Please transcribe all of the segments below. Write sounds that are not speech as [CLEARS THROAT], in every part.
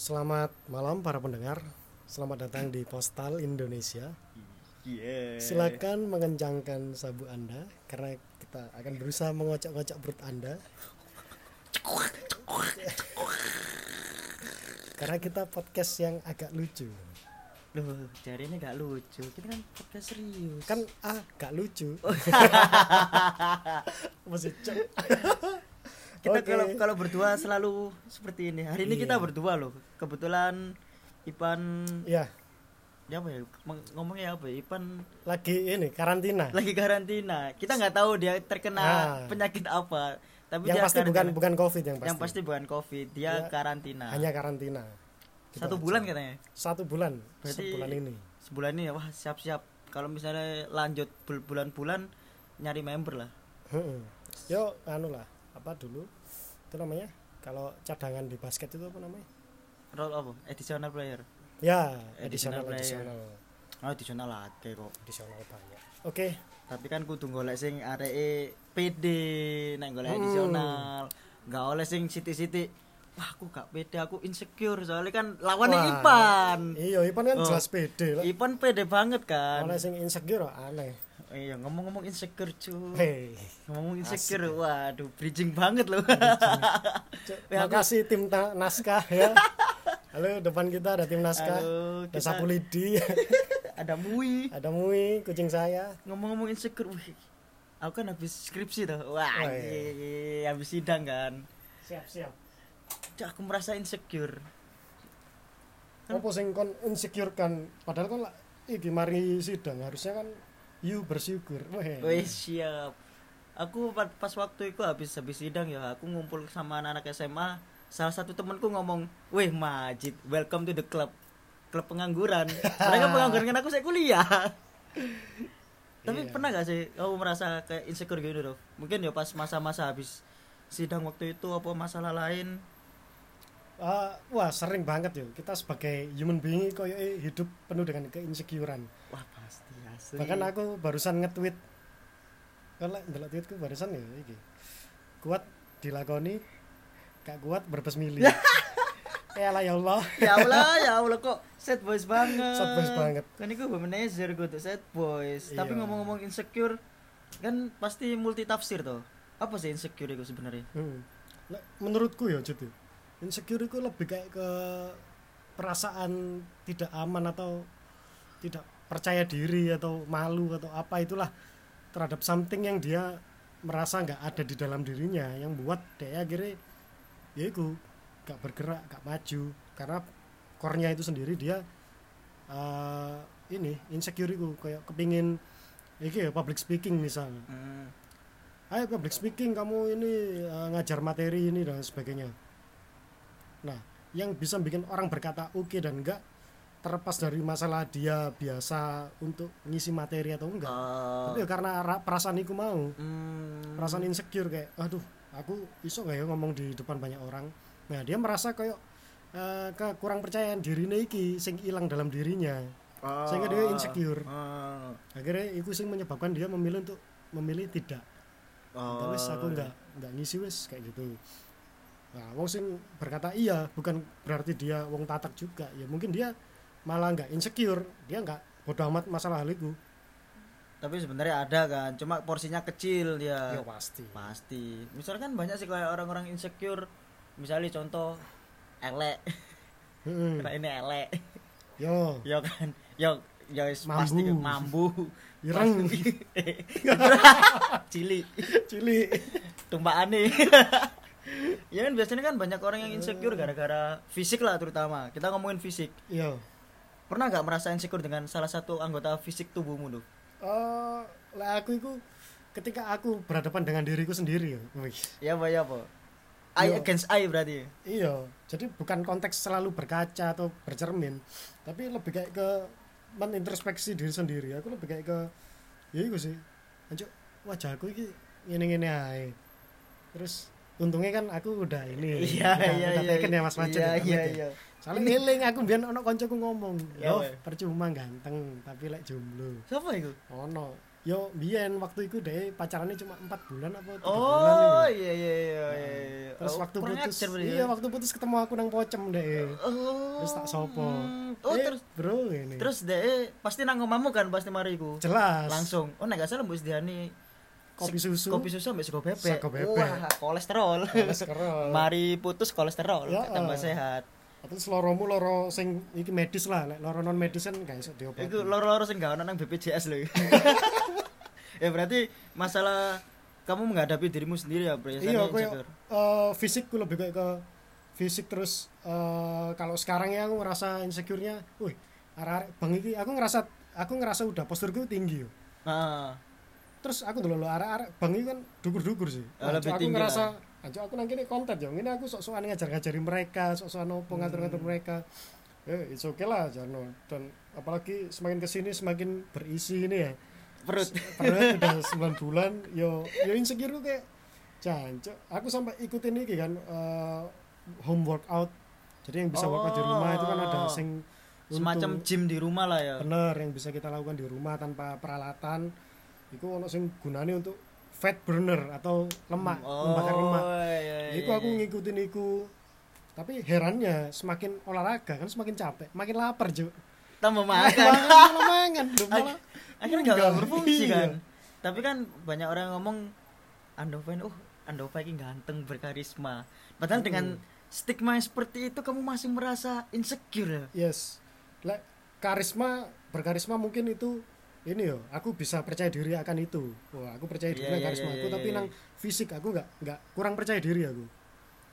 Selamat malam para pendengar. Selamat datang di Postal Indonesia. Iya. Silakan mengencangkan sabu Anda karena kita akan berusaha mengocok-ngocok perut Anda. Karena kita podcast yang agak lucu. Loh, jari ini gak lucu. Kita kan podcast serius. Kan ah gak lucu. Masih cok. Kita Oke. kalau kalau berdua selalu seperti ini. Hari ini Iya. kita berdua loh. Kebetulan Ipan Ya, ya apa ya? Ngomongnya apa ya? Ipan lagi ini karantina. lagi karantina. Kita nggak tahu dia terkena Ah. penyakit apa. Tapi Yang dia pasti bukan karantina. bukan Covid yang pasti. yang pasti bukan Covid. Dia Dia karantina. Hanya karantina. Gitu Satu aja. bulan katanya. Satu bulan. Berarti- Sebulan ini. Sebulan ini wah siap-siap. Kalau misalnya lanjut bul- bulan-bulan nyari member lah. Yo, anu lah, apa dulu? Itu namanya kalau cadangan di basket itu apa namanya? Roll apa? Additional player. Ya, Additional additional player. additional Oh, additional kok. additional banyak. Oke, Tapi kan kudu golek sing areke PD nek golek Hmm. additional. Enggak oleh sing siti-siti. Wah, aku gak pede, aku insecure soalnya kan lawannya Wah, Ipan. Iya, Ipan kan Oh. jelas pede lah. Ipan pede banget kan. Oleh sing insecure aneh. Iya, ngomong-ngomong insecure cu. Hei. Ngomong insecure, waduh, bridging banget loh. [LAUGHS] Cuk, Ya, Makasih tim naskah ya. Halo, depan kita ada tim naskah. Halo, Ada kita- sapu lidi, [LAUGHS] Ada Mui. ada Mui, kucing saya. Ngomong-ngomong insecure, wih. Aku kan habis skripsi tuh. Wah, Oh, iya. habis sidang kan. Siap, siap. Cuk, aku merasa insecure. Apa sing kon insecure kan? Padahal kan lah iki mari sidang harusnya kan you bersyukur. Weh. Siap. Aku pa- pas waktu itu habis habis sidang ya, aku ngumpul sama anak-anak SMA. Salah satu temanku ngomong, "Wih Majid, welcome to the club." Klub pengangguran. [LAUGHS] Mereka pengangguran kan aku saya kuliah. [LAUGHS] Tapi Iya. pernah gak sih kamu merasa kayak insecure gitu tuh? Mungkin ya pas masa-masa habis sidang waktu itu apa masalah lain? Ah, wah sering banget ya kita sebagai human being koyo hidup penuh dengan keinsecurean Wah pasti asli. bahkan aku barusan nge-tweet. Kalau ndelok tweetku barusan ya iki. Kuat dilakoni gak kuat berbes mili ya lah [LAUGHS] ya Allah. Ya Allah ya Allah kok sad boys banget. Sad boys banget. kan itu womanizer gue tuh sad boys. Tapi Iya. ngomong-ngomong insecure kan pasti multi tafsir tuh apa sih insecure itu sebenarnya? Hmm. Menurutku ya jadi insecure itu lebih kayak ke perasaan tidak aman atau tidak percaya diri atau malu atau apa itulah terhadap something yang dia merasa nggak ada di dalam dirinya yang buat dia akhirnya ya itu gak bergerak gak maju. Karena core-nya itu sendiri dia eh, ini insecure itu kayak kepingin iki ya public speaking misalnya hmm. ayo public speaking kamu ini eh, ngajar materi ini dan sebagainya nah yang bisa bikin orang berkata oke dan enggak terlepas dari masalah dia biasa untuk ngisi materi atau enggak Oh, tapi ya karena ra- perasaan itu mau hmm. perasaan insecure kayak aduh aku iso gak ya ngomong di depan banyak orang nah dia merasa kayak eh, ke kurang percayaan dirinya iki sing hilang dalam dirinya Oh. sehingga dia insecure Oh. akhirnya itu sing menyebabkan dia memilih untuk memilih tidak Oh. Tapi aku nggak nggak ngisi wis kayak gitu. Nah, wong sing berkata iya bukan berarti dia wong tatak juga. Ya mungkin dia malah nggak insecure, dia nggak bodoh amat masalah hal itu. tapi sebenarnya ada kan cuma porsinya kecil dia. Ya pasti. pasti. Misalnya kan banyak sih kayak orang-orang insecure. Misalnya contoh elek. Hmm. karena ini elek. Yo, ya kan wis Mambu. pasti mambu. [LAUGHS] Ireng, cili. Cili. tumpaane [LAUGHS] ya kan biasanya kan banyak orang yang insecure gara-gara fisik lah terutama kita ngomongin fisik Yo. pernah nggak merasa insecure dengan salah satu anggota fisik tubuhmu tuh Eh, lah aku itu ketika aku berhadapan dengan diriku sendiri ya. Wih. ya apa ya apa eye Yo. against eye berarti Iya, jadi bukan konteks selalu berkaca atau bercermin, tapi lebih kayak ke menintrospeksi diri sendiri. Aku lebih kayak ke ya itu sih. Anjuk wajahku ini ngene-ngene ae. Terus untungnya kan aku udah ini. iya iya udah iya ya Mas iya ya, iya pamit ya. iya Soalnya ngeling aku biar ono koncoku ngomong, "Yo, weh. percuma ganteng, tapi lek jomblo." siapa itu Ono yo biyen waktu itu deh pacarannya cuma empat bulan apa tiga bulan Oh iya iya iya iya. iya. terus Oh, waktu putus berarti ya? iya waktu putus ketemu aku nang pocem deh Oh. terus tak sopo Oh Eh, terus bro ini terus deh pasti nang omamu kan pasti mari iku. jelas Langsung. Oh nek gak salah mbok Diani kopi susu kopi susu ambek sego bebek. Sego bebek. Wah, kolesterol. kolesterol [LAUGHS] Mari putus kolesterol, Ya, tambah eh. sehat. terus loromu loro sing iki medis lah lek loro non medis kan gak iso diobati Iku loro-loro sing gak ono nang BPJS lho. [LAUGHS] [LAUGHS] ya berarti masalah kamu menghadapi dirimu sendiri ya, Bro. iya aku uh, fisikku lebih kayak ke fisik terus eh, kalau sekarang ya aku ngerasa insecure-nya wih arek-arek bang iki aku ngerasa aku ngerasa udah posturku tinggi yo Heeh. Terus aku dulu arek-arek bang iki kan dukur-dukur sih Oh, lebih aku ngerasa Anjo aku nang kene konten yo ngene aku sok-sokan ngajar-ngajari mereka sok-sokan opo Hmm. ngatur-ngatur mereka eh it's okay lah Jarno dan apalagi semakin ke sini semakin berisi ini ya Perut. [LAUGHS] Padahal udah 9 bulan yo yo insecure ku kayak jancuk aku sampai ikutin ini kan eh, home workout jadi yang bisa workout di rumah itu kan ada Oh. sing Semacam gym di rumah lah ya. bener yang bisa kita lakukan di rumah tanpa peralatan itu ono sing gunanya untuk fat burner atau lemak membakar lemak iya, iya, Iku aku iya. ngikutin iku tapi herannya semakin olahraga kan semakin capek makin lapar juk tambah makan makan. malah belum malah Akhirnya gak enggak. berfungsi Iya. kan. Tapi kan banyak orang yang ngomong Andova oh Andova ini ganteng berkarisma. Padahal dengan stigma yang seperti itu kamu masih merasa insecure ya. yes lek karisma berkarisma mungkin itu ini yo aku bisa percaya diri akan itu wah aku percaya diri Iya, nang iya, karisma iya, aku iya, tapi iya. nang fisik aku nggak nggak kurang percaya diri aku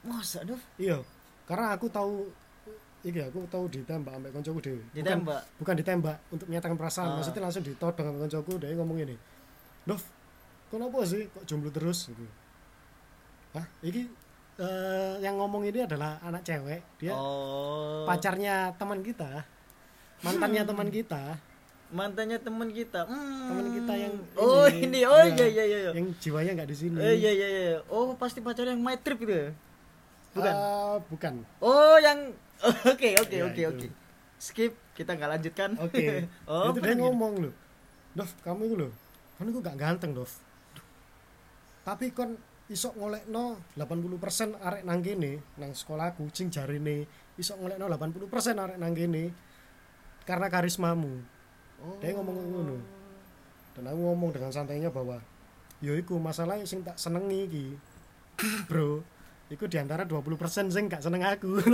Masa Dov? iya karena aku tahu iki aku tahu ditembak ambek koncoku dhewe bukan Ditembak. bukan ditembak untuk menyatakan perasaan Ah. maksudnya langsung ditodong sama koncoku dia ngomong ini Dov kenapa sih kok jomblo terus gitu Hah iki eh, yang ngomong ini adalah anak cewek dia oh. pacarnya teman kita mantannya [LAUGHS] teman kita Mantannya teman kita. Hmm. Teman kita yang Oh, ini. ini. Oh Iya. iya iya iya. yang jiwanya nggak di sini Eh, iya iya iya. Oh, pasti pacarnya yang my trip itu ya? Bukan. Eh, bukan Oh, yang [LAUGHS] Oke, oke, Ya, oke, oke. Skip, kita nggak lanjutkan. oke [LAUGHS] oh, itu dia ngomong loh Dov kamu itu loh kan itu gak ganteng Dov tapi kon isok ngolekno 80% arek nang kene nang sekolahku sing jarine isok ngolekno 80% arek nang kene karena karismamu Oh. dia ngomong ngono dan aku ngomong dengan santainya bahwa yo iku masalah sing tak senengi iki [CLEARS THROAT] bro iku di antara 20% sing gak seneng aku [LAUGHS]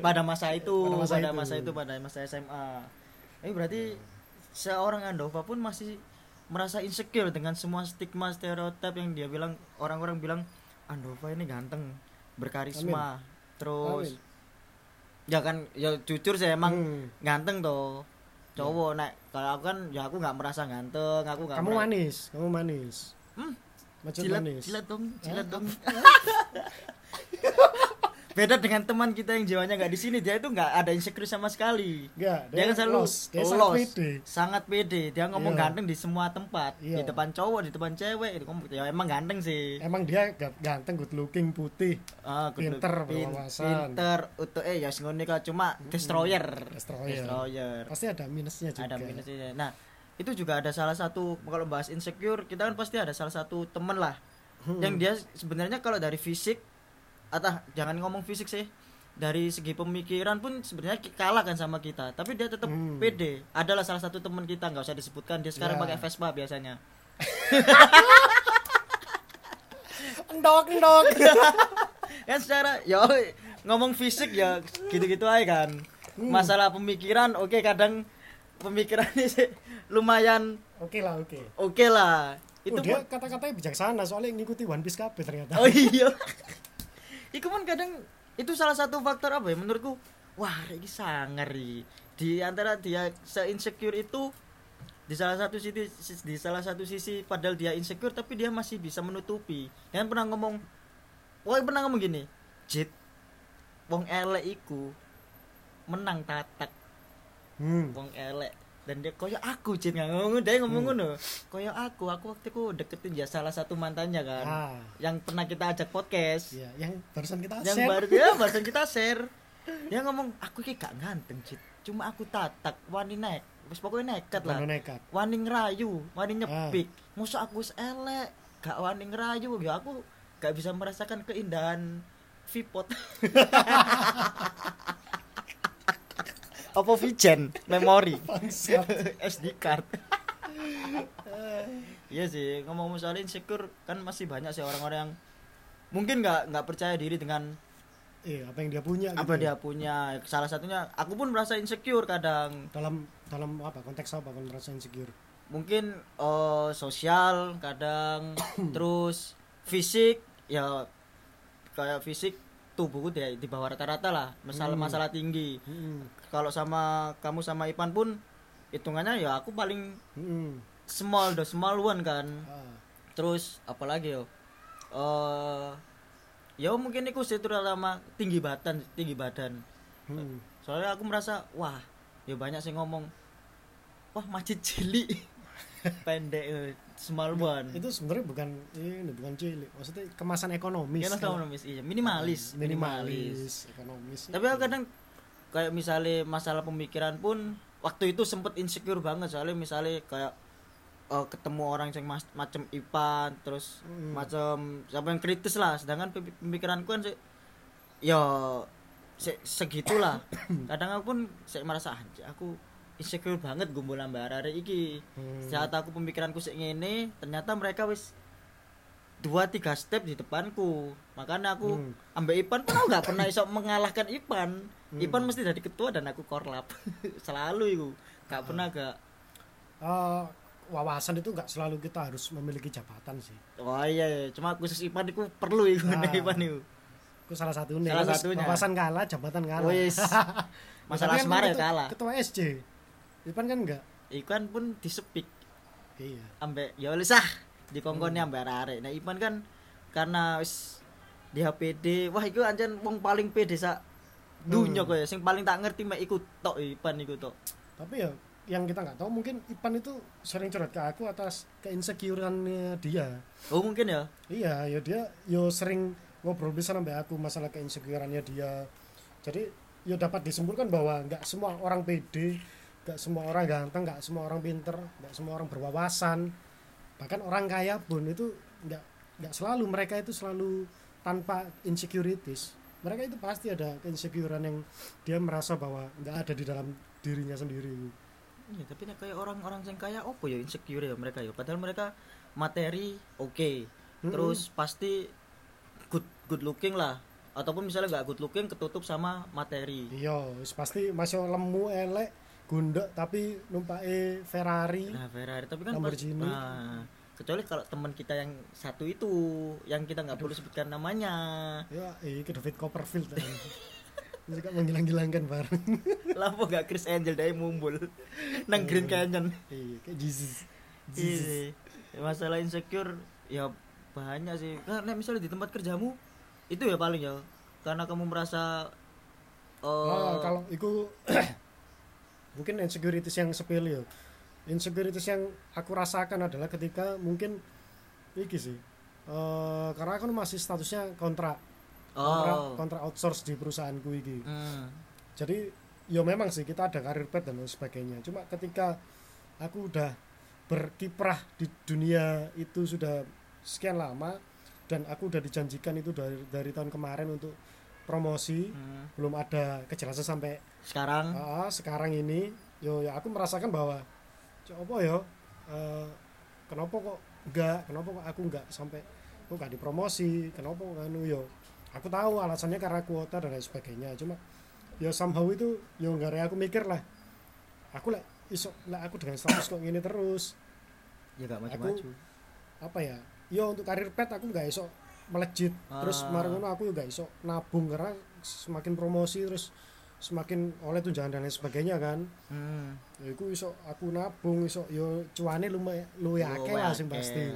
pada masa itu, Pada pada masa masa, itu. itu, pada masa SMA. Ini berarti seorang Andova pun masih merasa insecure dengan semua stigma stereotip yang dia bilang orang-orang bilang Andova ini ganteng, berkarisma. Terus Amin. Ya kan ya jujur sih emang Hmm. ganteng toh. Cowok nek kalau aku kan ya aku nggak merasa ganteng, aku nggak kamu mera- manis kamu manis Hmm. macam manis jilat dong, jilat Hah? dong. [LAUGHS] Beda dengan teman kita yang jiwanya nggak di sini, dia itu nggak ada insecure sama sekali. Enggak, Dia kan selalu los. Dia sangat pede. sangat pede. Dia ngomong Iya. ganteng di semua tempat, di Iya. depan cowok, di depan cewek. Itu ngomong ya emang ganteng sih. Emang dia ga- ganteng, good looking, putih. Ah, good Pinter, look. Berwawasan. Pinter, utuh eh ya ngono nika cuma destroyer. Destroyer. Destroyer. Pasti ada minusnya juga. Ada minusnya. Nah, itu juga ada salah satu kalau bahas insecure, kita kan pasti ada salah satu temen lah Hmm. yang dia sebenarnya kalau dari fisik atau jangan ngomong fisik sih dari segi pemikiran pun sebenarnya kalah kan sama kita tapi dia tetap Hmm. pede adalah salah satu teman kita nggak usah disebutkan dia sekarang Ya. pakai Vespa biasanya [LAUGHS] Endok, endok. [LAUGHS] kan secara ya ngomong fisik ya gitu-gitu aja kan Hmm. masalah pemikiran oke kadang pemikirannya sih lumayan Oke lah, oke. oke lah itu Oh, dia kata-katanya bijaksana soalnya ngikuti One Piece kabeh ternyata. Oh iya. [LAUGHS] Iku kan kadang itu salah satu faktor apa ya menurutku. Wah, ini sangar. Di antara dia se-insecure itu di salah satu sisi di salah satu sisi padahal dia insecure tapi dia masih bisa menutupi. Yang pernah ngomong Wah, pernah ngomong gini, Jit, wong elek iku menang tatak Hmm. wong elek dan dia koyo aku Jit nggak ngomong dia ngomong Hmm. ngono. Koyo aku aku waktu itu deketin ya salah satu mantannya kan Ah, yang pernah kita ajak podcast. Iya, yang barusan kita yang share. baru ya barusan kita [LAUGHS] share. Dia ngomong aku ki gak ganteng cit cuma aku tatak wani naik. Wis pokoknya nekat lah. Nekat. Wani ngerayu wani Ah. nyepik. Musuh aku elek gak wani ngerayu. Ya aku gak bisa merasakan keindahan Vipot [LAUGHS] apa Vigen memori. SD card. Iya sih ngomong soal insecure kan masih banyak sih orang-orang yang mungkin nggak nggak percaya diri dengan eh apa yang dia punya apa gitu. dia punya. Salah satunya aku pun merasa insecure kadang. Dalam dalam apa konteks apa kalau merasa insecure? Mungkin eh, sosial kadang [COUGHS] terus fisik ya kayak fisik tubuhku di, di bawah rata-rata lah masalah Hmm. masalah tinggi Hmm. kalau sama kamu sama Ipan pun hitungannya ya aku paling Hmm. small the small one kan Ah. terus apalagi yo eh ya mungkin itu sih terutama tinggi badan tinggi badan Hmm. soalnya aku merasa wah ya banyak sih ngomong wah macet cilik pendek eh, small one itu sebenarnya bukan ini bukan cilik. Maksudnya kemasan ekonomis. Ya ekonomis iya. Minimalis minimalis. ekonomis. Tapi aku kadang kayak misalnya masalah pemikiran pun waktu itu sempet insecure banget. Soalnya misalnya kayak eh, ketemu orang yang mas- macam Ipan terus Hmm. macam siapa yang kritis lah. Sedangkan pem- pemikiranku kan sih ya se segitulah. [COUGHS] Kadang aku pun saya merasa anjir aku insecure banget gumbul ambek arek iki Hmm. saat aku pemikiranku sik ngene ternyata mereka wis dua tiga step di depanku makanya aku Hmm. ambek Ipan pun aku gak pernah iso mengalahkan Ipan Hmm. Ipan mesti jadi ketua dan aku korlap [LAUGHS] selalu itu gak pernah gak Eh, wawasan itu nggak selalu kita harus memiliki jabatan sih oh iya, iya. cuma khusus Ipan itu perlu itu Ah. [LAUGHS] Ipan itu itu salah satunya Salah satunya. wawasan kalah jabatan kalah Wis. [LAUGHS] masalah Tapi kan asmara ya kalah ketua SC Ipan kan enggak? Ipan pun disepik. Iya. Ambek ya wis ah dikongkoni ambek arek nah Ipan kan karena wis di HPD wah iku anjen wong paling pede sak dunya Hmm. ya sing paling tak ngerti mek iku tok Ipan iku tok. Tapi ya yang kita nggak tahu mungkin Ipan itu sering curhat ke aku atas keinsecureannya dia. Oh mungkin ya? Iya ya dia yo sering ngobrol bisa sampai aku masalah keinsecureannya dia. Jadi yo dapat disimpulkan bahwa nggak semua orang pede nggak semua orang ganteng nggak semua orang pinter nggak semua orang berwawasan. Bahkan orang kaya pun itu nggak nggak selalu mereka itu selalu tanpa insecurities. Mereka itu pasti ada keinsecurean yang dia merasa bahwa nggak ada di dalam dirinya sendiri. Iya, tapi kayak orang-orang yang kaya opo ya insecure ya mereka ya? Padahal mereka materi oke. Mm-mm. terus pasti good good looking lah. Ataupun misalnya nggak good looking ketutup sama materi. Iya pasti masih lemu elek gundek tapi numpake Ferrari nah Ferrari. Tapi kan pas- Lamborghini. nah, kecuali kalau teman kita yang satu itu yang kita nggak perlu sebutkan namanya. Ya eh ke David Copperfield. [LAUGHS] Juga menghilang-hilangkan bareng Lapo [LAUGHS] gak Chris Angel dari mumbul. [LAUGHS] Nang Green Canyon. Iya kayak Jesus. Iya. masalah insecure ya banyak sih. Karena misalnya di tempat kerjamu itu ya paling ya karena kamu merasa eh Ah, kalau itu [CLEARS THROAT] mungkin insecurities yang sepele ya insecurities yang aku rasakan adalah ketika mungkin iki sih eh karena aku masih statusnya kontrak. Kontrak, oh. kontrak outsource di perusahaanku iki. Hmm. jadi ya memang sih kita ada karir path dan lain sebagainya. Cuma ketika aku udah berkiprah di dunia itu sudah sekian lama dan aku udah dijanjikan itu dari dari tahun kemarin untuk promosi Hmm. belum ada kejelasan sampai sekarang? Ah, sekarang ini. Yo ya aku merasakan bahwa coba yo eh, kenapa kok enggak? Kenapa kok aku enggak sampai kok enggak dipromosi? Kenapa kok anu yo? Aku tahu alasannya karena kuota dan lain sebagainya. Cuma yo somehow itu yo nggak ada aku mikir lah. Aku lah iso lah aku dengan status kok gini terus. Ya gak maju-maju. apa ya? Yo untuk karir pet aku nggak iso melejit. Terus Ah. kemarin ngono aku nggak iso nabung karena semakin promosi terus semakin oleh tunjangan dan lain sebagainya kan. Hmm. ya iku iso aku nabung iso yo cuane lumayan luwe akeh lah sing pasti.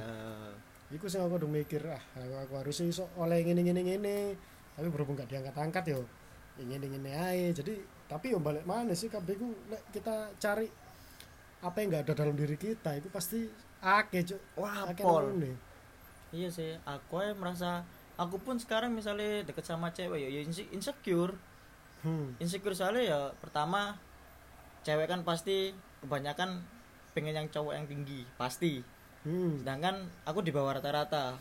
iku sing aku udah mikir ah aku, aku harus iso oleh ngene ngene. Ngene tapi berhubung gak diangkat-angkat yo ya ngene ngene ae. Jadi tapi yo balik mana sih kabeh lek kita cari apa yang gak ada dalam diri kita itu pasti akeh cuk. Wah ngene. iya sih aku aja merasa aku pun sekarang misalnya deket sama cewek ya, ya inse- insecure hmm. insecure soalnya ya pertama cewek kan pasti kebanyakan pengen yang cowok yang tinggi pasti. Hmm. sedangkan aku di bawah rata-rata.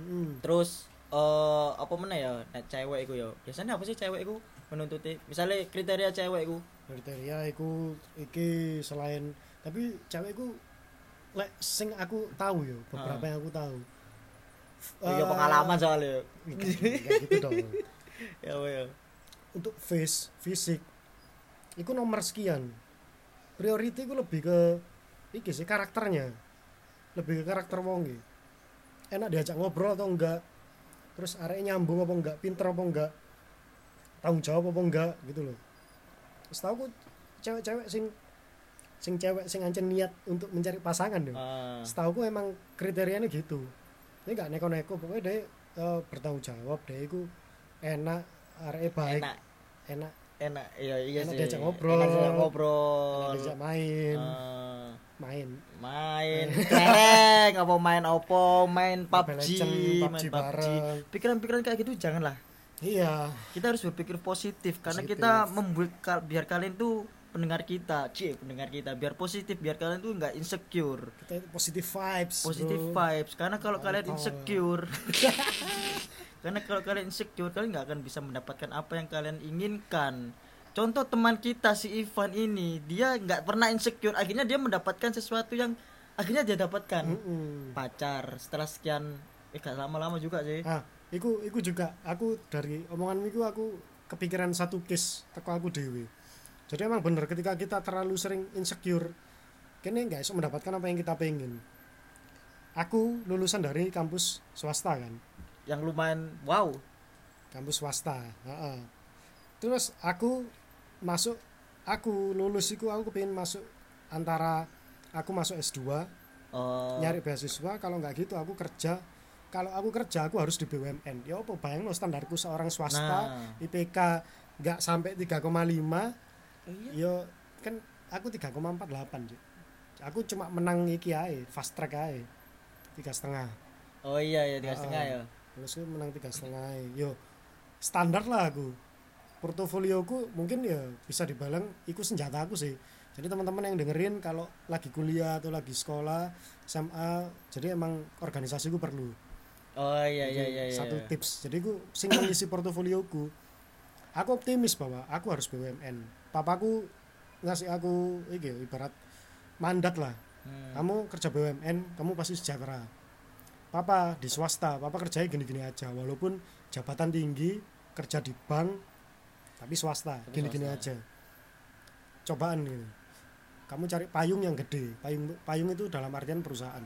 Hmm. terus eh apa mana ya nah, cewek iku ya? Biasanya apa sih cewek iku menuntuti misalnya kriteria cewek iku. Kriteria iku iki selain tapi cewek iku lek sing aku tahu yo beberapa Ah. yang aku tahu. Eh, pengalaman soalnya [LAUGHS] nggak gitu dong. [LAUGHS] Ya ya untuk face fisik. Itu nomor sekian. Priority itu lebih ke iki sih karakternya. Lebih ke karakter wong iki. enak diajak ngobrol atau enggak? Terus areknya nyambung apa enggak? Pinter apa enggak? Tanggung jawab apa enggak? Gitu loh. Setahu aku cewek-cewek sing sing cewek sing ancen niat untuk mencari pasangan deh Ah. setahu aku emang kriterianya gitu. Dia nggak neko-neko pokoknya dia eh, bertanggung jawab. Dia itu enak arek baik. Enak. Enak. Enak. Iya iya Enak sih. diajak ngobrol. enak diajak ngobrol. enak diajak main. Ah, main. Main. [LAUGHS] Kereng apa main opo? Main PUBG Legends, main PUBG PUBG bareng. pikiran-pikiran kayak gitu janganlah. Iya. Kita harus berpikir positif karena Positif. kita membuat biar kalian tuh pendengar kita. Cie pendengar kita. Biar positif biar kalian tuh nggak insecure. Kita itu positive vibes positive bro. vibes. Karena kalau kalian Mantap. insecure [LAUGHS] karena kalau kalian insecure kalian nggak akan bisa mendapatkan apa yang kalian inginkan. Contoh teman kita si Ivan ini dia nggak pernah insecure. Akhirnya dia mendapatkan sesuatu yang akhirnya dia dapatkan. Mm-mm. pacar setelah sekian eh gak lama-lama juga sih. Ah iku iku juga aku dari omongan iku aku kepikiran satu case teko aku dewi jadi emang bener ketika kita terlalu sering insecure kini nggak bisa mendapatkan apa yang kita pengen. Aku lulusan dari kampus swasta kan yang lumayan wow. Kampus swasta heeh. terus aku masuk aku lulus iku aku kepingin masuk antara aku masuk S2 oh. nyari beasiswa. Kalau nggak gitu aku kerja. Kalau aku kerja aku harus di BUMN ya apa bayang lo standarku seorang swasta Nah. IPK nggak sampai 3,5 iya. Yo kan aku 3,48 Cuk. aku cuma menang iki ae fast track ae. Tiga setengah. Oh iya ya tiga Ah, setengah ya terus aku menang tiga setengah yo standar lah aku. Portofolioku mungkin ya bisa dibilang itu senjata aku sih. Jadi teman-teman yang dengerin kalau lagi kuliah atau lagi sekolah SMA jadi emang organisasiku perlu. Oh iya iya iya iya satu tips. Jadi aku sing mengisi portofolioku aku optimis bahwa aku harus BUMN papaku ngasih aku iki ibarat mandat lah. Hmm. kamu kerja BUMN kamu pasti sejahtera papa di swasta papa kerjanya gini-gini aja. Walaupun jabatan tinggi kerja di bank tapi swasta gini-gini aja. Cobaan gitu. Kamu cari payung yang gede. Payung payung itu dalam artian perusahaan.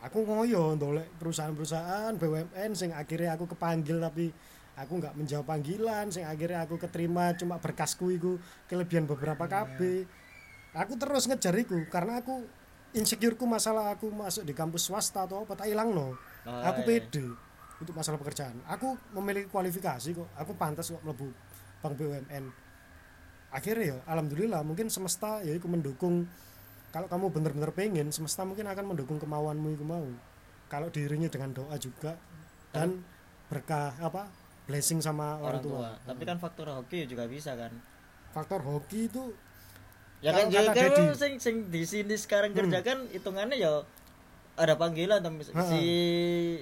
Aku ngoyo ndolek perusahaan-perusahaan BUMN sing akhirnya aku kepanggil tapi aku nggak menjawab panggilan. Sing akhirnya aku keterima cuma berkasku iku kelebihan beberapa KB aku terus ngejar iku karena aku insecureku masalah aku masuk di kampus swasta atau apa tak hilang no. Oh, aku iya. pede untuk masalah pekerjaan. Aku memiliki kualifikasi kok. Aku pantas kok melebu bank BUMN akhirnya ya alhamdulillah mungkin semesta ya iku mendukung. Kalau kamu bener-bener pengen semesta mungkin akan mendukung kemauanmu itu mau. Kalau diiringi dengan doa juga dan berkah apa blessing sama orang orang, tua, tua. Tapi kan faktor hoki juga bisa kan? Faktor hoki itu ya kan jadi kan? Sing sing di sini sekarang Hmm. kerja kan hitungannya ya ada panggilan Ha. si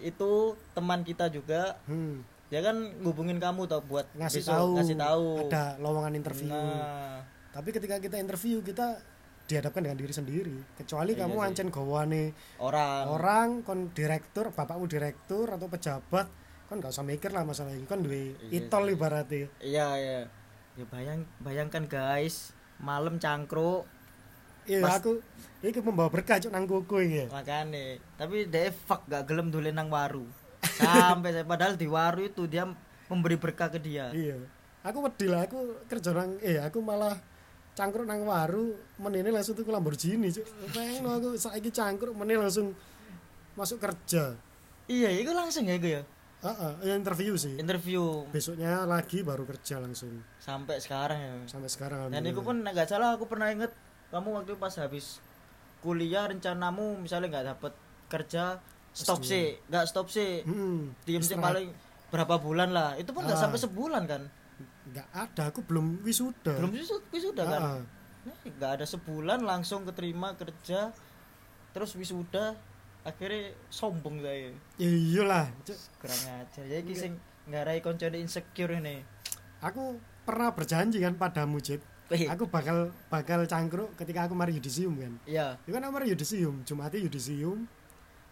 itu teman kita juga. Hmm, dia kan ngubungin kamu tau buat ngasih besok tahu. ngasih tahu. Ada lowongan interview. Nah. Tapi ketika kita interview kita dihadapkan dengan diri sendiri. Kecuali Iya kamu sih. ancen gawane orang. Orang kon direktur bapakmu direktur atau pejabat kon gak usah mikir lah masalah ini. Kon duwe Iya itol sih. ibaratnya. Iya iya. Ya bayang bayangkan guys malam cangkruk. Iya Mas- aku iki membawa berkah cuk nang kuku iki. Makane. Tapi dia fuck gak gelem dolen nang waru. Sampai saya padahal di waru itu dia memberi berkah ke dia. Iya. Aku wedi lah aku kerja nang eh aku malah cangkruk nang waru menene langsung tuku Lamborghini cuk. Pengen aku saiki cangkruk menene langsung masuk kerja. Iya itu langsung ya itu ya Heeh, ya interview sih. Interview. Besoknya lagi baru kerja langsung. Sampai sekarang ya. Sampai sekarang dan itu pun nggak salah aku pernah inget kamu waktu pas habis kuliah rencanamu misalnya nggak dapet kerja stop S2. sih. Nggak stop sih. Hmm, diem sih paling berapa bulan lah. Itu pun nggak Ah. sampai sebulan kan? Nggak ada aku belum wisuda. Belum wisuda wisuda kan. Nah, nggak ada sebulan langsung keterima kerja terus wisuda akhirnya sombong saya. Ya iyalah kurang ajar. Ya iki sing ngarai koncone insecure ini. Aku pernah berjanji kan padamu Jit aku bakal bakal cangkruk ketika aku mari yudisium kan. Iya. Itu kan aku mari yudisium Jumatnya yudisium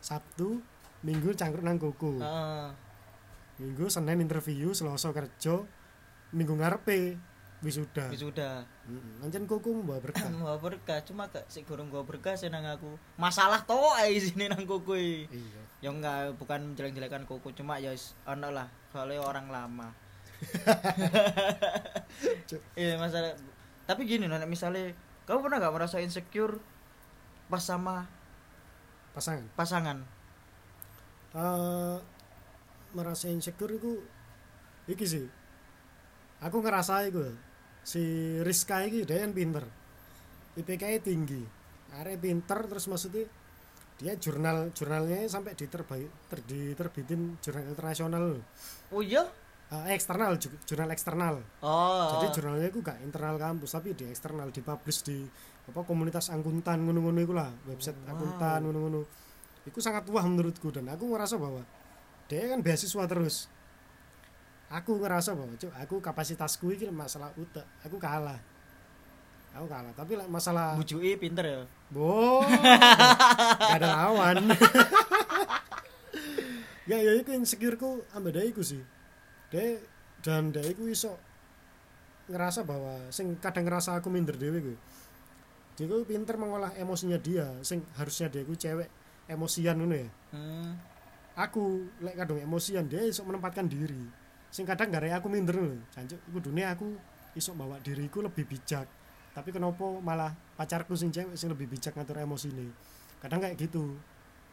Sabtu Minggu cangkruk nang koko Heeh. Minggu Senin interview Selasa kerja Minggu ngarepe wisuda. Wisuda Ancen koko membawa berkah? [LAUGHS] Mau berkah cuma gak sik gorong gua berkah sih nang aku. Masalah to ae sini nang koko iki. iya. Ya enggak bukan jelek-jelekan koko cuma ya ono lah soalnya orang lama. [LAUGHS] Iya masalah. Tapi gini Nana misalnya kamu pernah gak merasa insecure pas sama pasangan? pasangan? Eh merasa insecure itu iki sih. Aku ngerasa iku si Rizka iki dia kan pinter IPK -nya tinggi. Arek pinter terus maksudnya dia jurnal jurnalnya sampai diterbaik ter, diterbitin jurnal internasional. Oh iya? Eh, eksternal ju- jurnal eksternal. Oh. Jadi jurnalnya itu gak internal kampus tapi di eksternal dipublish di apa komunitas angkutan ngono-ngono iku lah. Website Wow. angkutan ngono-ngono. Itu sangat wah menurutku dan aku ngerasa bahwa dia kan beasiswa terus aku ngerasa bahwa cuk aku kapasitasku ini masalah utek aku kalah aku kalah tapi lah masalah bujui pinter ya Bo, [LAUGHS] gak ada lawan. [LAUGHS] ya ya itu insecureku ambek dia sih. Dia dan dia iku iso ngerasa bahwa sing kadang ngerasa aku minder dhewe gue. Dia pinter mengolah emosinya dia, sing harusnya dia iku cewek emosian ngono ya. hmm. Aku lek kadang emosian dia iso menempatkan diri. Sing kadang gara aku minder lho. Jancuk iku dunia aku iso bawa diriku lebih bijak. Tapi kenapa malah pacarku sing cewek sing lebih bijak ngatur emosi nih. Kadang kayak gitu.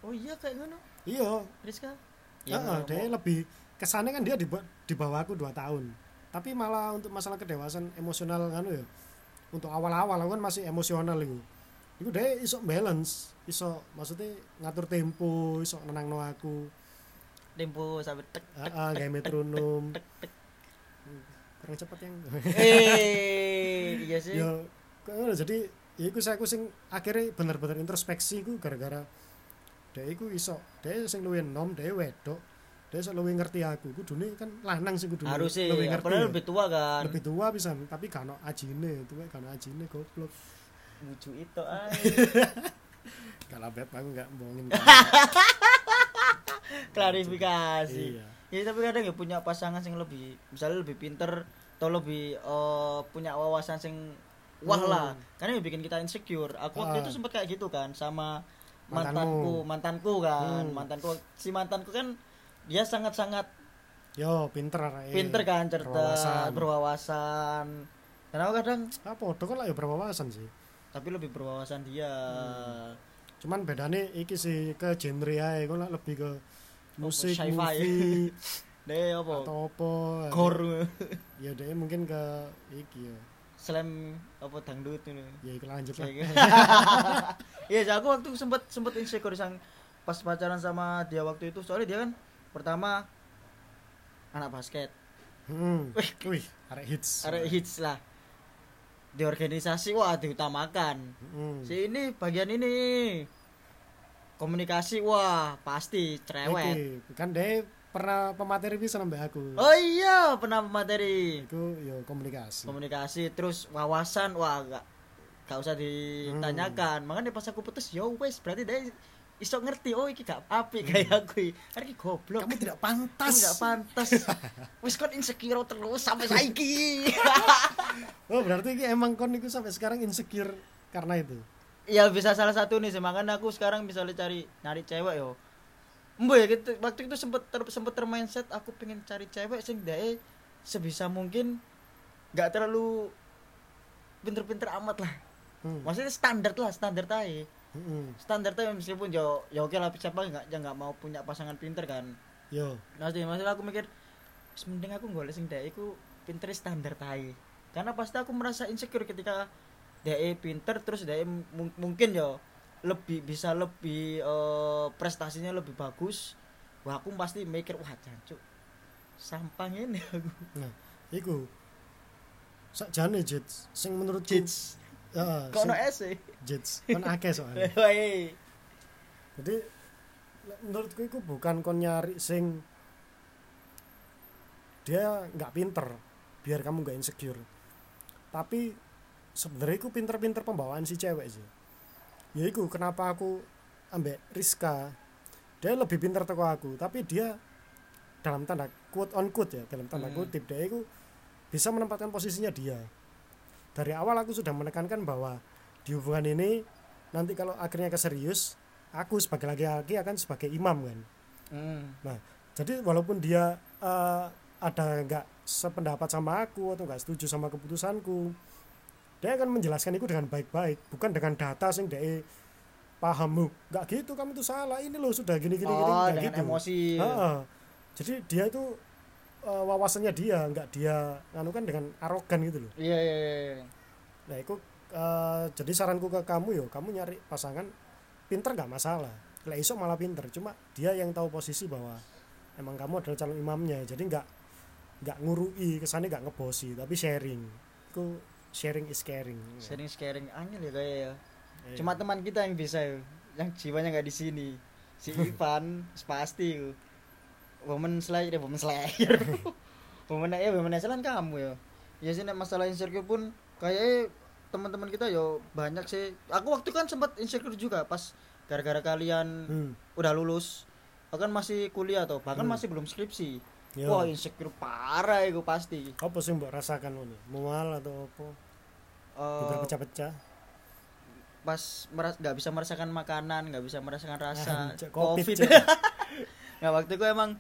oh iya kayak ngono Iya, Rizka ya, mau- dia lebih kesannya kan dia di, di bawah aku 2 tahun. Tapi malah untuk masalah kedewasaan emosional kan ya. Untuk awal-awal aku kan masih emosional itu. Iku dia iso balance, iso maksudnya ngatur tempo, iso nenangno aku. Tempo sampai tek Heeh, gawe metronom. tek tek Kurang cepat yang. eh iya sih. Ya jadi ya iku saya sing akhirnya bener-bener introspeksi ku gara-gara dia iku iso dia sing luwih nom dia wedok dia iso luwih ngerti aku. Kudune kan lanang sing kudu harus sih luwih ngerti ya. lebih tua kan. Lebih tua bisa tapi gak ono ajine gak ono ajine goblok. Lucu itu ay. [LAUGHS] Kalau beb aku gak bohongin [LAUGHS] klarifikasi iya ya tapi kadang ya punya pasangan yang lebih misalnya lebih pinter atau lebih eh, punya wawasan sing wah Hmm. lah karena ya bikin kita insecure aku waktu Ah. itu sempat kayak gitu kan sama Mantanmu. mantanku mantanku kan Hmm. mantanku si mantanku kan dia sangat sangat yo pinter arek pinter kan cerdas berwawasan. aku kadang apa podo kan lah ya berwawasan sih tapi lebih berwawasan dia Hmm. cuman bedane iki sih ke genre kok lah lebih ke musik movie [LAUGHS] deh apa? atau apa core ya dia mungkin ke iki ya. Slam apa dangdut ini ya iku lanjut lah. Gitu. [LAUGHS] Iya, sih, aku waktu sempet sempet insecure sang pas pacaran sama dia waktu itu soalnya dia kan pertama anak basket, hmm. wih. Arek hits. Ada hits lah. Di organisasi wah diutamakan. Hmm. si ini bagian ini komunikasi wah pasti cerewet. Iki, kan dia pernah pemateri bisa nambah aku. Oh iya pernah materi iku yo komunikasi. Komunikasi terus wawasan wah gak gak usah ditanyakan. Makanya pas aku putus yo wes berarti dia iso ngerti oh iki gak api kayak aku hari iki goblok. Kamu tidak Kamu pantas gak pantas. [LAUGHS] Wis kon insecure terus sampai saiki. [LAUGHS] Oh berarti iki emang kon iku sampai sekarang insecure karena itu ya bisa salah satu nih sih. Makanya aku sekarang misalnya cari nyari cewek yo. Mbak ya gitu, waktu itu sempet ter, sempet termindset aku pengen cari cewek sing dae sebisa mungkin gak terlalu pinter-pinter amat lah. Hmm. maksudnya standar lah standar aja Hmm. standar tuh meskipun yo ya oke lah siapa nggak ya nggak mau punya pasangan pinter kan. Yo. Nanti maksudnya aku mikir "Wis mending aku nggak sing dek iku pinter standar tai. Karena pasti aku merasa insecure ketika dek pinter terus dek mung- mungkin yo lebih bisa lebih eh, prestasinya lebih bagus wah aku pasti mikir wah jancuk sampah ini aku nah iku sakjane jet sing menurutku Jits. Ya, Kok ono sing- S sih? jits kan akeh soalnya [LAUGHS] Woi. jadi menurutku itu bukan kon nyari sing dia nggak pinter biar kamu nggak insecure tapi sebenarnya itu pinter-pinter pembawaan si cewek sih ya itu kenapa aku ambek Rizka dia lebih pinter teko aku tapi dia dalam tanda quote on quote ya dalam tanda Hmm. kutip dia itu bisa menempatkan posisinya dia dari awal aku sudah menekankan bahwa di hubungan ini nanti kalau akhirnya ke serius aku sebagai laki-laki akan sebagai imam kan Hmm. jadi walaupun dia eh, ada nggak sependapat sama aku atau nggak setuju sama keputusanku dia akan menjelaskan itu dengan baik-baik bukan dengan data sing dia paham "Loh, nggak gitu kamu tuh salah. Ini loh sudah gini gini gini Oh, dengan gitu. emosi. Heeh. jadi dia itu eh, wawasannya dia nggak dia nganu kan dengan arogan gitu loh. Iya iya iya. nah itu eh, jadi saranku ke kamu yo kamu nyari pasangan pinter nggak masalah. Lah iso malah pinter. Cuma dia yang tahu posisi bahwa emang kamu adalah calon imamnya. Jadi nggak nggak ngurui kesannya nggak ngebosi tapi sharing. Itu sharing is caring Sharing sharing angel ya kayak ya. Eh, Cuma teman kita yang bisa yo. yang jiwanya nggak di sini. Si [LAUGHS] Ivan pasti. Woman Slayer, Woman Slayer. woman ya Woman Slayer kan [LAUGHS] kamu ya. Ya sih masalah insecure pun kayak teman-teman kita yo banyak sih. Aku waktu kan sempat insecure juga pas gara-gara kalian hmm, udah lulus. Aku kan masih kuliah tuh, bahkan Hmm. masih belum skripsi. Yo. Wah, insecure parah itu pasti. apa sih mbak rasakan ini mual atau apa? Juga pecah-pecah? Pas meras nggak bisa merasakan makanan nggak bisa merasakan rasa Anjir, covid, covid, [LAUGHS] nggak waktu itu emang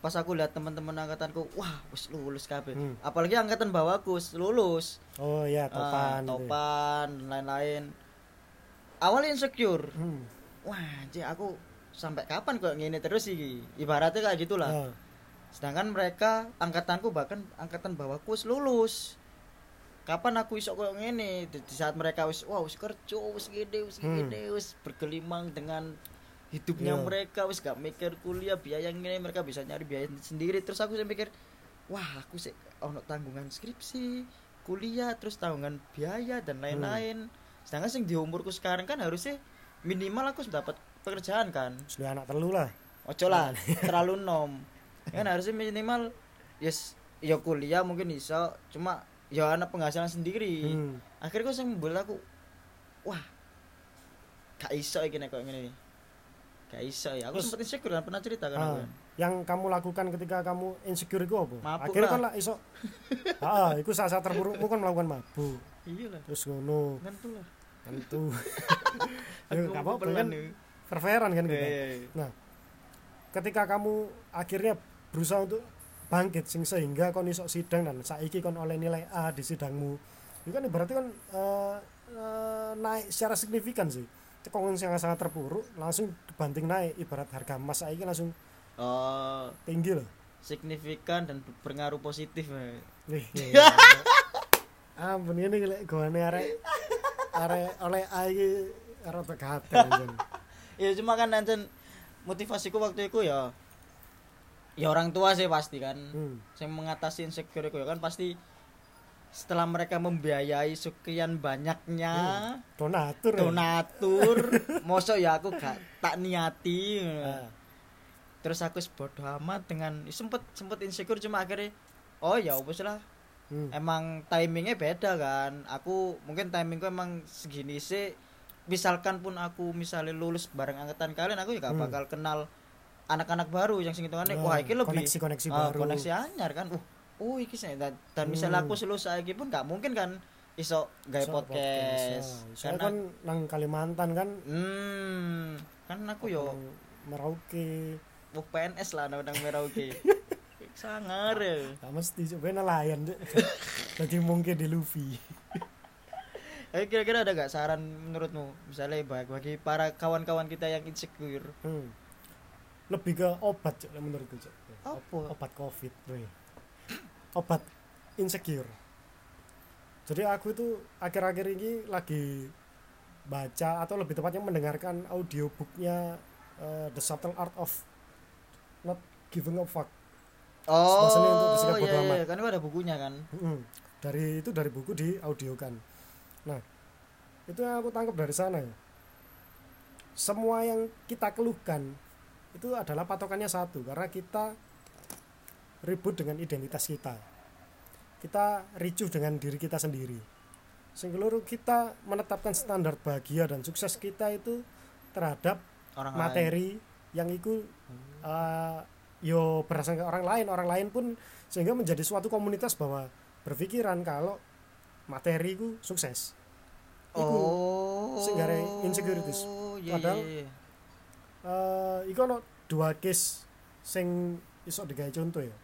pas aku lihat teman-teman angkatanku wah wis lulus kabeh. Hmm. apalagi angkatan bawahku lulus. Oh ya Ah, topan ya. topan lain-lain. Awalnya insecure. Hmm. wah anjir aku sampai kapan kok ngene terus sih ibaratnya kayak gitulah. Ah, sedangkan mereka angkatanku bahkan angkatan bawahku wis lulus. Kapan aku iso koyo ngene? Di di saat mereka wis wah wis kerja wis gede wis Hmm. gede wis bergelimang dengan hidupnya Iya. mereka wis gak mikir kuliah biaya ngene mereka bisa nyari biaya sendiri. Terus aku sih mikir wah aku sih ono tanggungan skripsi kuliah terus tanggungan biaya dan lain-lain. Sedangkan sing di umurku sekarang kan harusnya minimal aku sudah dapat pekerjaan kan? Sudah anak telu lah. Ojo lah terlalu nom [LAUGHS] kan harusnya minimal yes ya kuliah mungkin iso cuma ya anak penghasilan sendiri hmm. akhirnya kok sing membuat aku wah gak iso iki nek kok ngene gak iso ya aku Terus- sempet insecure kan pernah cerita kan Ah, aku kan. yang kamu lakukan ketika kamu insecure itu apa? Mabuk Akhirnya lah. kan lah iso. ah, itu saat saat terburukmu kan melakukan mabuk. iya lah Terus ngono, kan tuh lah tentu. [LAUGHS] Ya, gak apa-apa kan, nih perferan kan Iya, kita. iya, iya. Ketika kamu akhirnya berusaha untuk bangkit sing sehingga kon iso sidang dan saiki kon oleh nilai A di sidangmu. Itu kan berarti kan eh, eh, naik secara signifikan sih. Cekong yang sangat terpuruk langsung dibanting naik ibarat harga emas saiki langsung oh tinggi loh. signifikan dan berpengaruh positif eh. Wih, [LAUGHS] ampun ini lek gone arek arek oleh karo tegate anjen. [LAUGHS] ya cuma kan Nancen motivasiku waktu itu ya ya orang tua sih pasti kan Hmm. yang mengatasi insecure itu ya kan pasti setelah mereka membiayai sekian banyaknya Donatur. ya? donatur [LAUGHS] mosok ya aku gak tak niati Ah, terus aku sebodoh amat dengan sempet sempet insecure cuma akhirnya oh ya wes lah hmm. emang timingnya beda kan aku mungkin timingku emang segini sih misalkan pun aku misalnya lulus bareng angkatan kalian aku juga Hmm. bakal kenal anak-anak baru yang segitu kan Ah, wah iki lebih koneksi-koneksi ah, baru. koneksi anyar kan uh oh iki sih dan, dan misalnya Hmm. aku lulus lagi pun nggak mungkin kan iso gawe So, podcast. Saya karena kan nang Kalimantan kan hmm kan aku yo Merauke. mau PNS lah nang Merauke [LAUGHS] sangar ya Gak mesti coba nelayan. Jadi [LAUGHS] mungkin di Luffy. [LAUGHS] Eh kira-kira ada gak saran menurutmu misalnya bagi, bagi para kawan-kawan kita yang insecure Hmm. Lebih ke obat Cuk, menurutku Cuk. apa? obat covid weh. obat insecure jadi aku itu akhir-akhir ini lagi baca atau lebih tepatnya mendengarkan audiobooknya eh, The Subtle Art of Not Giving a Fuck Oh, Bahasanya untuk bersikap bodo iya, amat. iya, kan itu ada bukunya kan. Mm-mm. dari itu dari buku di audiokan nah itu yang aku tangkap dari sana ya semua yang kita keluhkan itu adalah patokannya satu karena kita ribut dengan identitas kita kita ricuh dengan diri kita sendiri sehingga kita menetapkan standar bahagia dan sukses kita itu terhadap orang materi yang itu eh, yo berdasarkan orang lain orang lain pun sehingga menjadi suatu komunitas bahwa berpikiran kalau materi itu sukses lain. iku oh sing gare insecurities. Padahal- iya, iya. Eh iku ono dua case sing iso digawe contoh ya.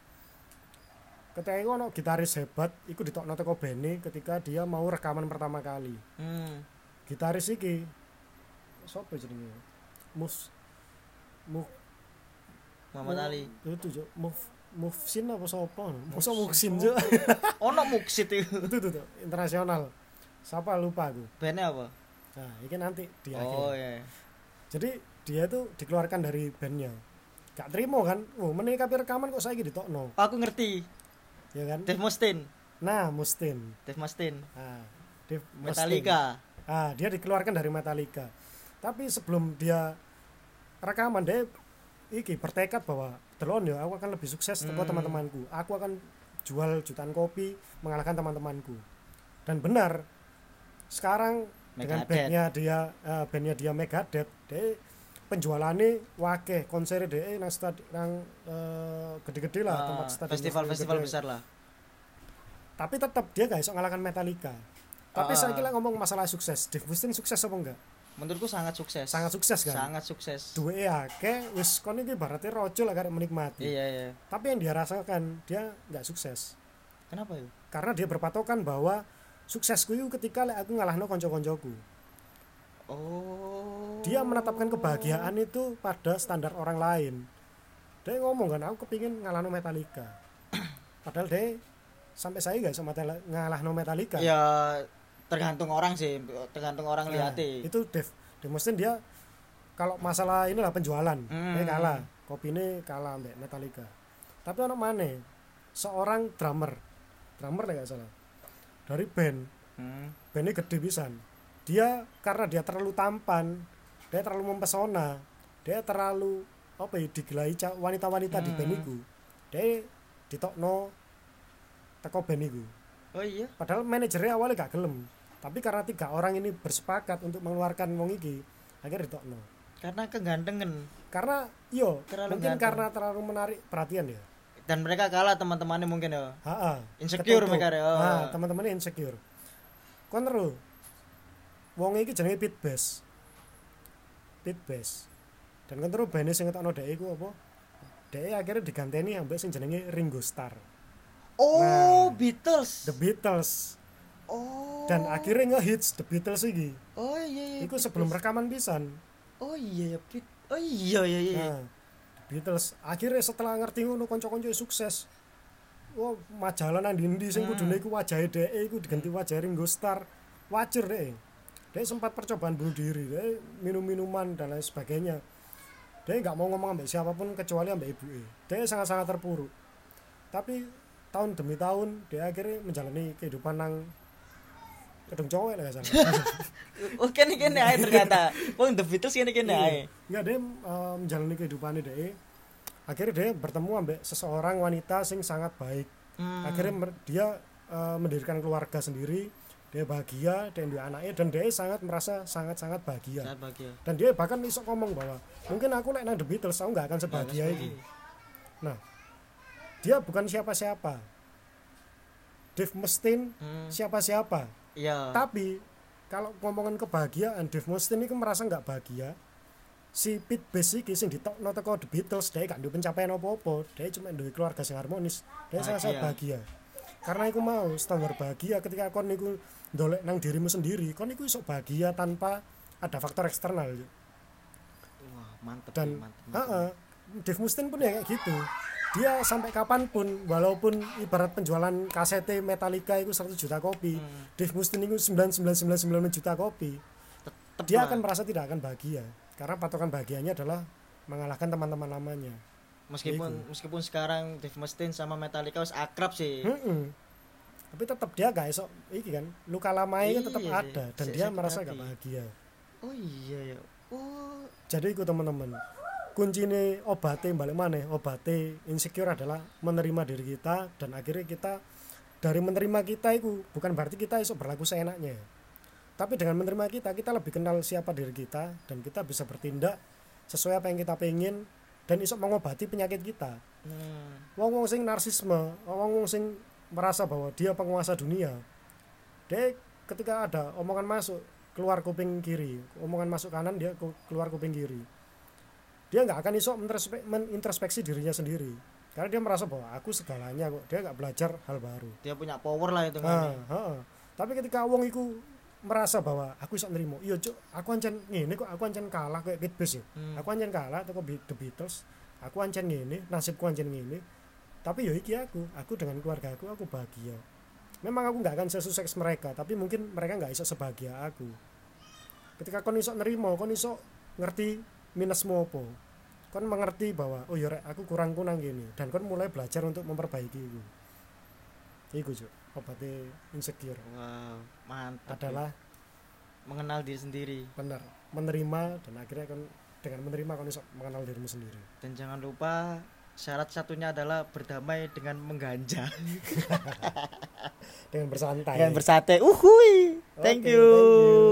Ketika iku ono gitaris hebat iku ditokno teko bene ketika dia mau rekaman pertama kali. Hmm. gitaris iki sapa jenenge? Mus mu Muhammad Ali. Itu Cuk. move Mufsin apa sapa? Masa Muksin Cuk? [LAUGHS] ono muksit itu. [LAUGHS] Itu tuh, tuh internasional. Siapa lupa aku. Bandnya apa? Nah ini nanti di akhir. Oh iya. Jadi dia itu dikeluarkan dari bandnya. Gak terima kan? Oh meneh kabeh rekaman kok saya ditokno? Oh, aku ngerti. Ya kan? Dave Mustaine. Nah Mustin Dave Mustaine. Nah, Dave Mustaine. Metallica. Ah dia dikeluarkan dari Metallica. Tapi sebelum dia rekaman dia iki bertekad bahwa telon ya aku akan lebih sukses hmm. Teman-temanku. Aku akan jual jutaan kopi mengalahkan teman-temanku. Dan benar sekarang dengan Megadeth. bandnya dia eh, bandnya dia Megadeth dia penjualannya wakeh konser dia nang stad nang eh, gede-gede lah Ah, tempat stadion festival-festival gede. besar lah. Tapi tetap dia gak bisa ngalahkan Metallica. Tapi Ah. saya kira ngomong masalah sukses Dave Mustaine sukses apa enggak? Menurutku sangat sukses. Sangat sukses kan? Sangat sukses. Duwe akeh wis kon iki ibaratnya rojo lah karek menikmati. Iya iya tapi yang dia rasakan dia nggak sukses. Kenapa itu? Karena dia berpatokan bahwa suksesku itu ketika lek aku ngalahno konco-koncoku oh. Dia menetapkan kebahagiaan itu pada standar orang lain. Dia ngomong kan aku kepingin ngalahno Metallica. [CLEARS THROAT] Padahal dia sampai saya gak sama ngalahno Metallica. Ya tergantung orang sih tergantung orang Nah, lihatnya. itu Dev Dev Mustaine dia kalau masalah inilah penjualan Hmm. dia kalah. Kopi ini kalah mbak Metallica. Tapi orang mana seorang drummer drummer lah salah dari band. Hmm. bandnya gede pisan dia karena dia terlalu tampan dia terlalu mempesona dia terlalu apa ya digelai wanita-wanita di Hmm. band iku. Dia ditokno teko band iku. Oh iya? Padahal manajernya awalnya gak gelem tapi karena tiga orang ini bersepakat untuk mengeluarkan wong iki akhirnya ditokno. Karena kegantengan karena yo Terlalu mungkin ganteng. karena terlalu menarik perhatian ya dan mereka kalah teman-temannya mungkin ya? Ha Insecure mereka ya, oh. teman-temannya insecure. Kon wong iki jenenge Pit Bass Pit Bass dan kon terus band sing ngetokno dhek iku apa? Dhek akhirnya diganteni ambek sing jenenge Ringo Starr. Oh Nah. Beatles. The Beatles. Oh. Dan akhirnya ngehits The Beatles iki. Oh iya iya iku sebelum rekaman pisan. Oh iya ya oh iya iya iya. Nah, Beatles. Akhirnya setelah ngerti ngono kanca-kanca sukses. Wah, majalah nang ndi sing Hmm. kudune iku wajahe dhek iku diganti wajah Ringo Starr. Wajar deh. Dia sempat percobaan bunuh diri, dia minum minuman dan lain sebagainya. Dia nggak mau ngomong ambek siapa pun kecuali ambek ibu Dia sangat-sangat terpuruk. Tapi tahun demi tahun dia akhirnya menjalani kehidupan nang kedung cowok lah gak salah. [LAUGHS] oh kene kene ae ternyata wong The Beatles kene kene ae Enggak dia eh, menjalani kehidupannya dia. Akhirnya dia bertemu ambek seseorang wanita sing sangat baik. Hmm. Akhirnya dia eh, mendirikan keluarga sendiri. Dia bahagia dan dia anaknya dan dia sangat merasa sangat sangat bahagia. sangat bahagia Dan dia bahkan bisa ngomong bahwa mungkin aku lek nang The Beatles aku nggak akan sebahagia ini. Nah, dia bukan siapa-siapa. Dave Mustaine hmm. siapa-siapa. iya Tapi kalau ngomongin kebahagiaan, Dave Mustaine itu merasa nggak bahagia. Si Pete Best iki sing ditokno teko The Beatles, dia gak duwe pencapaian apa-apa, dia cuma duwe keluarga sing harmonis. Dia sangat sangat bahagia. Karena aku mau standar bahagia ketika kon niku ndolek nang dirimu sendiri, kon niku iso bahagia tanpa ada faktor eksternal. wah mantep Dan mantep, mantep. Heeh. Dave Mustaine pun ya kayak gitu. Dia sampai kapan pun, walaupun ibarat penjualan kaset Metallica itu 100 juta kopi, Hmm. Dave Mustaine itu 9999 juta kopi, Tetep dia lah. akan merasa tidak akan bahagia karena patokan bahagianya adalah mengalahkan teman-teman lamanya. Meskipun meskipun sekarang Dave Mustaine sama Metallica wis akrab sih. Mm-mm. tapi tetap dia gak esok iki kan luka lamanya kan tetap Iya, ada dan dia merasa gak bahagia. Oh iya ya. Oh. Jadi itu teman-teman kunci ini obatnya balik mana obatnya insecure adalah menerima diri kita dan akhirnya kita dari menerima kita itu bukan berarti kita esok berlaku seenaknya. Tapi dengan menerima kita kita lebih kenal siapa diri kita dan kita bisa bertindak sesuai apa yang kita pengen dan esok mengobati penyakit kita. Hmm. wong wong sing narsisme wong wong sing merasa bahwa dia penguasa dunia dia ketika ada omongan masuk keluar kuping kiri omongan masuk kanan dia keluar kuping kiri. Dia nggak akan iso mentrospek- menintrospeksi dirinya sendiri. Karena dia merasa bahwa aku segalanya kok dia nggak belajar hal baru. Dia punya power lah itu Ah, kan heeh. tapi ketika wong iku merasa bahwa aku iso nerimo iya cuk. Aku ancen ngene kok aku ancen kalah kayak Kid Base ya. Hmm. aku ancen kalah atau The Beatles. Aku ancen ngene nasibku ancen ngene. Tapi ya iki aku aku dengan keluarga aku aku bahagia. Memang aku nggak akan sesukses mereka tapi mungkin mereka nggak iso sebahagia aku. Ketika kon iso nerimo kon iso ngerti minusmu apa. Kon mengerti bahwa oh ya rek aku kurang kurang gini dan kon mulai belajar untuk memperbaiki itu iku cuk obatnya insecure. Wow mantap. Adalah mengenal diri sendiri. Benar menerima dan akhirnya kan dengan menerima kon iso mengenal dirimu sendiri. Dan jangan lupa syarat satunya adalah berdamai dengan mengganja. [LAUGHS] Dengan bersantai. Dengan bersate uhui thank thank you. you.